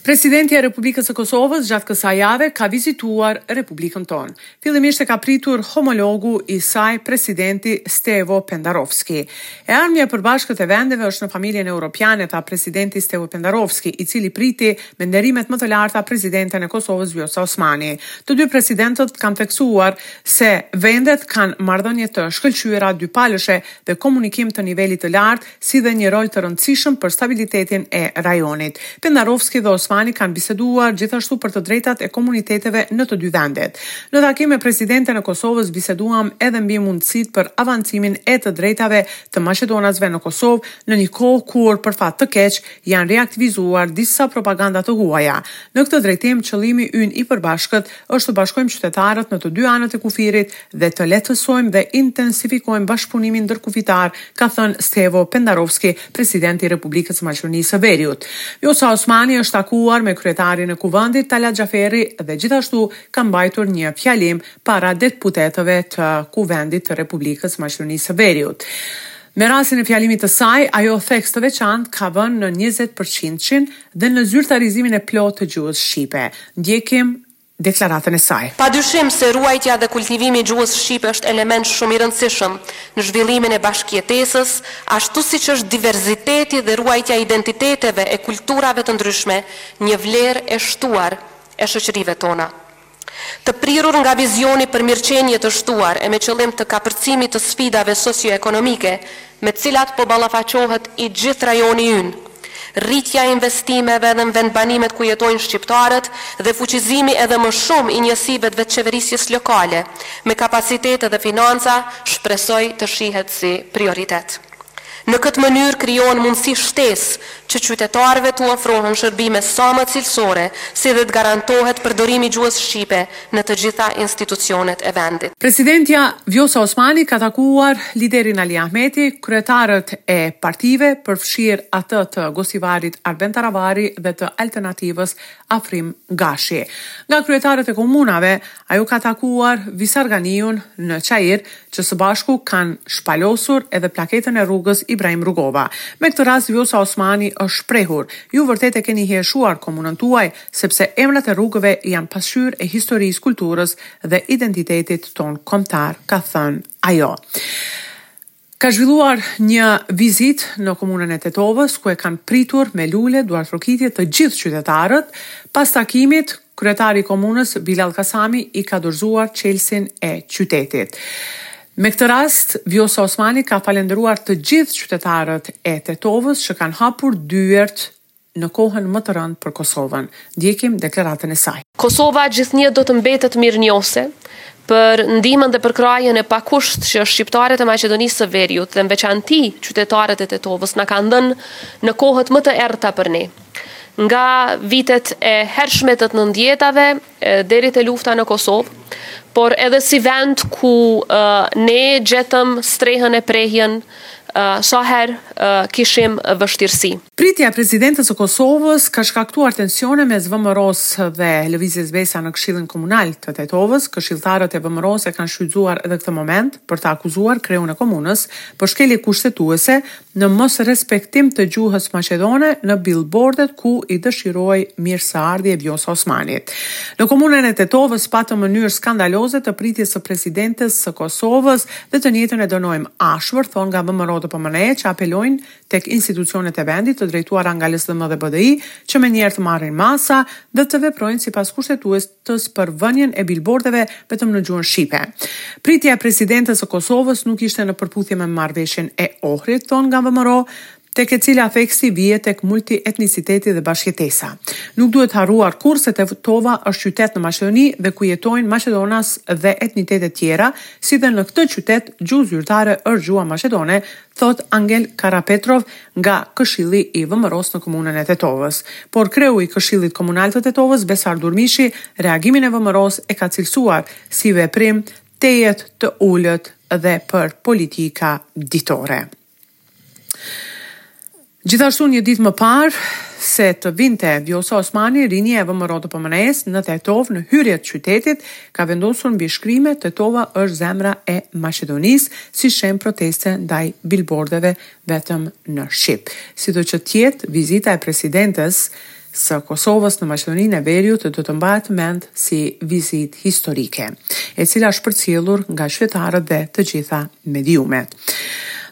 Presidentja e Republikës së Kosovës gjatë kësaj jave ka vizituar Republikën tonë. Fillimisht e ka pritur homologu i saj, presidenti Stevo Pendarovski. E ardhmja e përbashkët e vendeve është në familjen europiane, tha presidenti Stevo Pendarovski, i cili priti me nderimet më të larta presidenten e Kosovës Vjosa Osmani. Të dy presidentët kanë theksuar se vendet kanë marrëdhënie të shkëlqyera dypalëshe dhe komunikim të nivelit të lartë, si dhe një rol të rëndësishëm për stabilitetin e rajonit. Pendarovski dhe Osmani kanë biseduar gjithashtu për të drejtat e komuniteteve në të dy vendet. Në takim me presidenten e Kosovës biseduam edhe mbi mundësitë për avancimin e të drejtave të maqedonasve në Kosovë në një kohë kur, për fat të keq, janë riaktivizuar disa propaganda të huaja. Në këtë drejtim, qëllimi ynë i përbashkët është të bashkojmë qytetarët në të dy anët e kufirit dhe të lehtësojmë dhe intensifikojmë bashkëpunimin ndërkufitar, ka thënë Stevo Pendarovski, presidenti i Republikës së Maqedonisë së Veriut. Vjosa Osmani është takuar me kryetarin e Kuvendit, Talat Xhaferi dhe gjithashtu ka mbajtur një fjalim para deputetëve të Kuvendit të Republikës së Maqedonisë së Veriut. Me rastin e fjalimit të saj, ajo theks të veçantë ka vënë në njëzet përqindshin dhe në zyrtarizimin e plotë të gjuhës shqipe. Ndjekim deklaratën e saj. Padyshim se ruajtja dhe kultivimi i gjuhës shqipe është element shumë i rëndësishëm në zhvillimin e bashkëjetesës, ashtu siç është diverziteti dhe ruajtja e identiteteve e kulturave të ndryshme një vlerë e shtuar e shoqërive tona. Të prirur nga vizioni për mirëqenie të shtuar e me qëllim të kapërcimit të sfidave socio-ekonomike me të cilat po ballafaqohet i gjithë rajoni ynë, rritja e investimeve edhe në vendbanimet ku jetojnë shqiptarët dhe fuqizimi edhe më shumë i njësive të vetëqeverisjes lokale me kapacitete dhe financa shpresoj të shihet si prioritet. Në këtë mënyrë krijohen mundësi shtesë që qytetarëve t'u ofrohen shërbime sa më cilësore si dhe të garantohet përdorimi i gjuhës shqipe në të gjitha institucionet e vendit. Presidentja Vjosa Osmani ka takuar liderin Ali Ahmeti, kryetarët e partive, përfshirë atë të Gostivarit Arben Taravari dhe të Alternativës Afrim Gashi. Nga kryetarët e komunave, ajo ka takuar Visar Ganiun në Çair, që së bashku kanë shpalosur edhe plaketën e rrugës Ibrahim Rugova. Me këtë rast Vjosa Osmani është shprehur, Ju vërtet e keni hijeshuar komunën tuaj, sepse emrat e rrugëve janë pasqyrë e historisë, kulturës dhe identitetit tonë kombëtar, ka thënë ajo. Ka zhvilluar një vizitë në komunën e Tetovës, ku e kanë pritur me lule, duartrokitje të gjithë qytetarët. Pas takimit, Kryetari i Komunës, Bilal Kasami i ka dorëzuar çelësin e qytetit. Me këtë rast, Vjosa Osmani ka falënderuar të gjithë qytetarët e Tetovës që kanë hapur dyert në kohën më të rëndë për Kosovën. Ndjekim deklaratën e saj. Kosova gjithnjë do të mbetet mirënjohëse për ndihmën dhe përkrahjen e pakusht që shqiptarët e Maqedonisë së Veriut dhe në veçanti qytetarët e Tetovës na kanë dhënë në kohët më të errëta për ne. Nga vitet e hershme të nëndjetave deri te lufta në Kosovë, por edhe si vend ku ne gjetëm strehën e prehjen sa herë kishim vështirësi. Pritja e Presidentes së Kosovës ka shkaktuar tensione mes VMRO-së dhe Lëvizjes Besa në Këshillin Komunal të Tetovës. Këshilltarët e VMRO-së e kanë shfrytëzuar edhe këtë moment për të akuzuar kreun e komunës për shkelje kushtetuese, në mosrespektim të gjuhës maqedone në billbordet ku i dëshirohej mirëseardhje Vjosa Osmanit. Në komunën e Tetovës patëm mënyrë skandaloze të pritjes së presidentes së Kosovës dhe të njëjtën e dënojmë ashpër, thonë nga VMRO-DPMNE që apelojnë tek institucionet e vendit të drejtuara nga LSDM dhe BDI që menjerë të marrin masa dhe të veprojnë sipas Kushtetues tës për vënien e bilbordeve vetëm në gjuhën shqipe. Pritja e presidentes së Kosovës nuk ishte në përputhje me Marrëveshjen e Ohrit, thonë nga VMRO, tek e cila theksi vihet tek multietniciteti dhe bashkëjetesa. Nuk duhet harruar kurrë se Tetova është qytet në Maqedoni dhe ku jetojnë maqedonas dhe etnitete tjera, si dhe në këtë qytet gjuhë zyrtare është gjuha maqedone, thotë Angel Karapetrov nga Këshilli i VMRO-së në Komunën e Tetovës. Por kreu i Këshillit Komunal të Tetovës, Besar Durmishi, reagimin e VMRO-së e ka cilësuar si veprim tejet të ulët dhe për politika ditore. Gjithashtu një ditë më parë se të vinte Vjosa Osmani, rinia e VMRO-DPMNE-së në Tetovë në hyrje të qytetit ka vendosur mbishkrime Tetova është zemra e Maqedonisë si shenjë proteste ndaj bilbordeve vetëm në shqip. Sido që të jetë, vizita e presidentes së Kosovës në Maqedoninë e Veriut do të mbahet mend si vizitë historike, e cila është përcjellur nga qytetarët dhe të gjitha mediumet.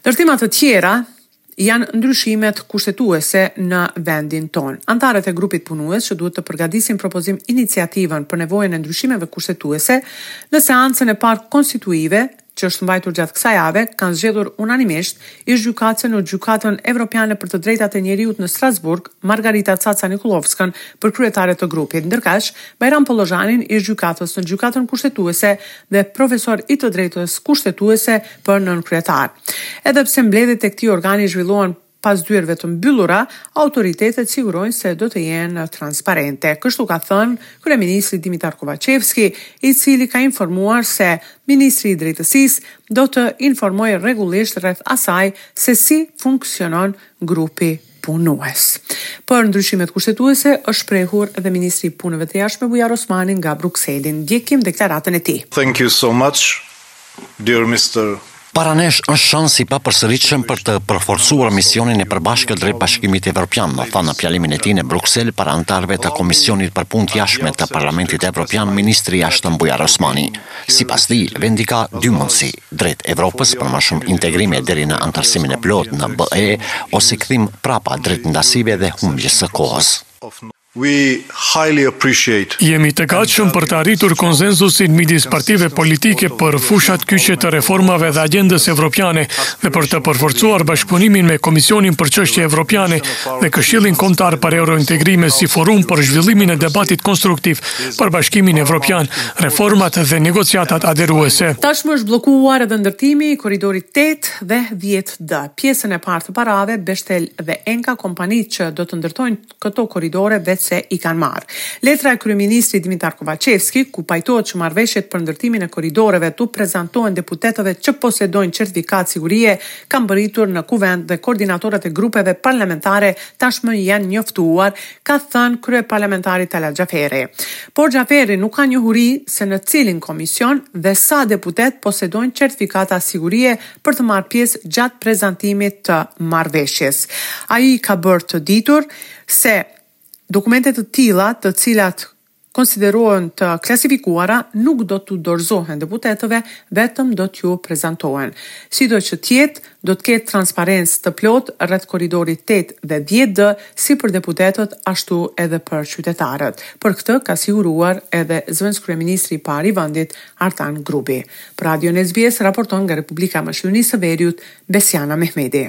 Ndër tema të tjera janë ndryshimet kushtetuese në vendin tonë. Anëtarët e grupit punues që duhet të përgatisin propozim iniciativën për nevojën e ndryshimeve kushtetuese në seancën e parë konstituive që është mbajtur gjatë kësaj jave kanë zgjedhur unanimisht ish-gjykatësen në Gjykatën Evropiane për të Drejtat e Njeriut në Strasburg, Margarita Caca-Nikollovskën për kryetare të grupit, ndërkaq Bajram Pollozhanin ish-gjykatës në Gjykatën Kushtetuese dhe profesor i të drejtës kushtetuese për nënkryetar. Edhe pse mbledhjet e këtij organi zhvillohen pas dyerve të mbyllura, autoritetet sigurojnë se do të jenë transparente. Kështu ka thënë kryeministri Dimitar Kovaçevski, i cili ka informuar se ministri i Drejtësisë do të informojë rregullisht rreth asaj se si funksionon grupi. punues. Për ndryshimet kushtetuese është shprehur edhe ministri i Punëve të Jashtme Bujar Osmani nga Brukseli. Ndjekim deklaratën e tij. Thank you so much, dear Mister. Para nesh është shans i papërsëritshëm për të përforcuar misionin e përbashkët drejt Bashkimit Evropian, tha në fjalimin e tij në Bruksel para anëtarëve të Komisionit për Punë të Jashtme të Parlamentit Evropian ministri i Jashtëm Bujar Osmani. Sipas tij, vendi ka dy mundësi, drejt Evropës për më shumë integrime deri në anëtarësimin e plotë në BE, ose kthim prapa drejt ndasive dhe humbjes së kohës. Jemi të gatshëm për të arritur konsensusin midis partive politike për fushat kyçe të reformave dhe agjendës evropiane dhe për të përforcuar bashkëpunimin me Komisionin për Çështje Evropiane dhe Këshillin Kombëtar për Eurointegrime si forum për zhvillimin e debatit konstruktiv për Bashkimin Evropian, reformat dhe negociatat aderuese. Tashmë është bllokuar edhe ndërtimi i korridorit tetë dhe dhjetë D. Pjesën e parë të parave, Bechtel dhe Enka, kompanitë që do të ndërtojnë këto korridore veçse i kanë marrë. Letra e kryeministrit Dimitar Kovaçevski, ku pajtohet që marrëveshjet për ndërtimin e korridoreve t'u prezantohen deputetëve që posedojnë certifikatë sigurie, kanë mbërritur në Kuvend dhe koordinatorët e grupeve parlamentare tashmë janë njoftuar ka thënë kryeparlamentari Talat Xhaferi. Por Xhaferi nuk ka njohuri se në cilin komision dhe sa deputetë posedojnë certifikata sigurie për të marrë pjesë gjatë prezantimit të marrëveshjes. Ai ka bërë të ditur se dokumente të tilla të cilat konsiderohen të klasifikuara nuk do t'u dorëzohen deputetëve, vetëm do t'ju prezantohen. Sido që të jetë, do të ketë transparencë të plotë rreth korridorit tetë dhe dhjetë D si për deputetët ashtu edhe për qytetarët. Për këtë ka siguruar edhe zëvendëskryeministri i parë i vendit, Artan Grubi. Për Radion SBS raporton nga Republika e Maqedonisë së Veriut, Besjana Mehmeti.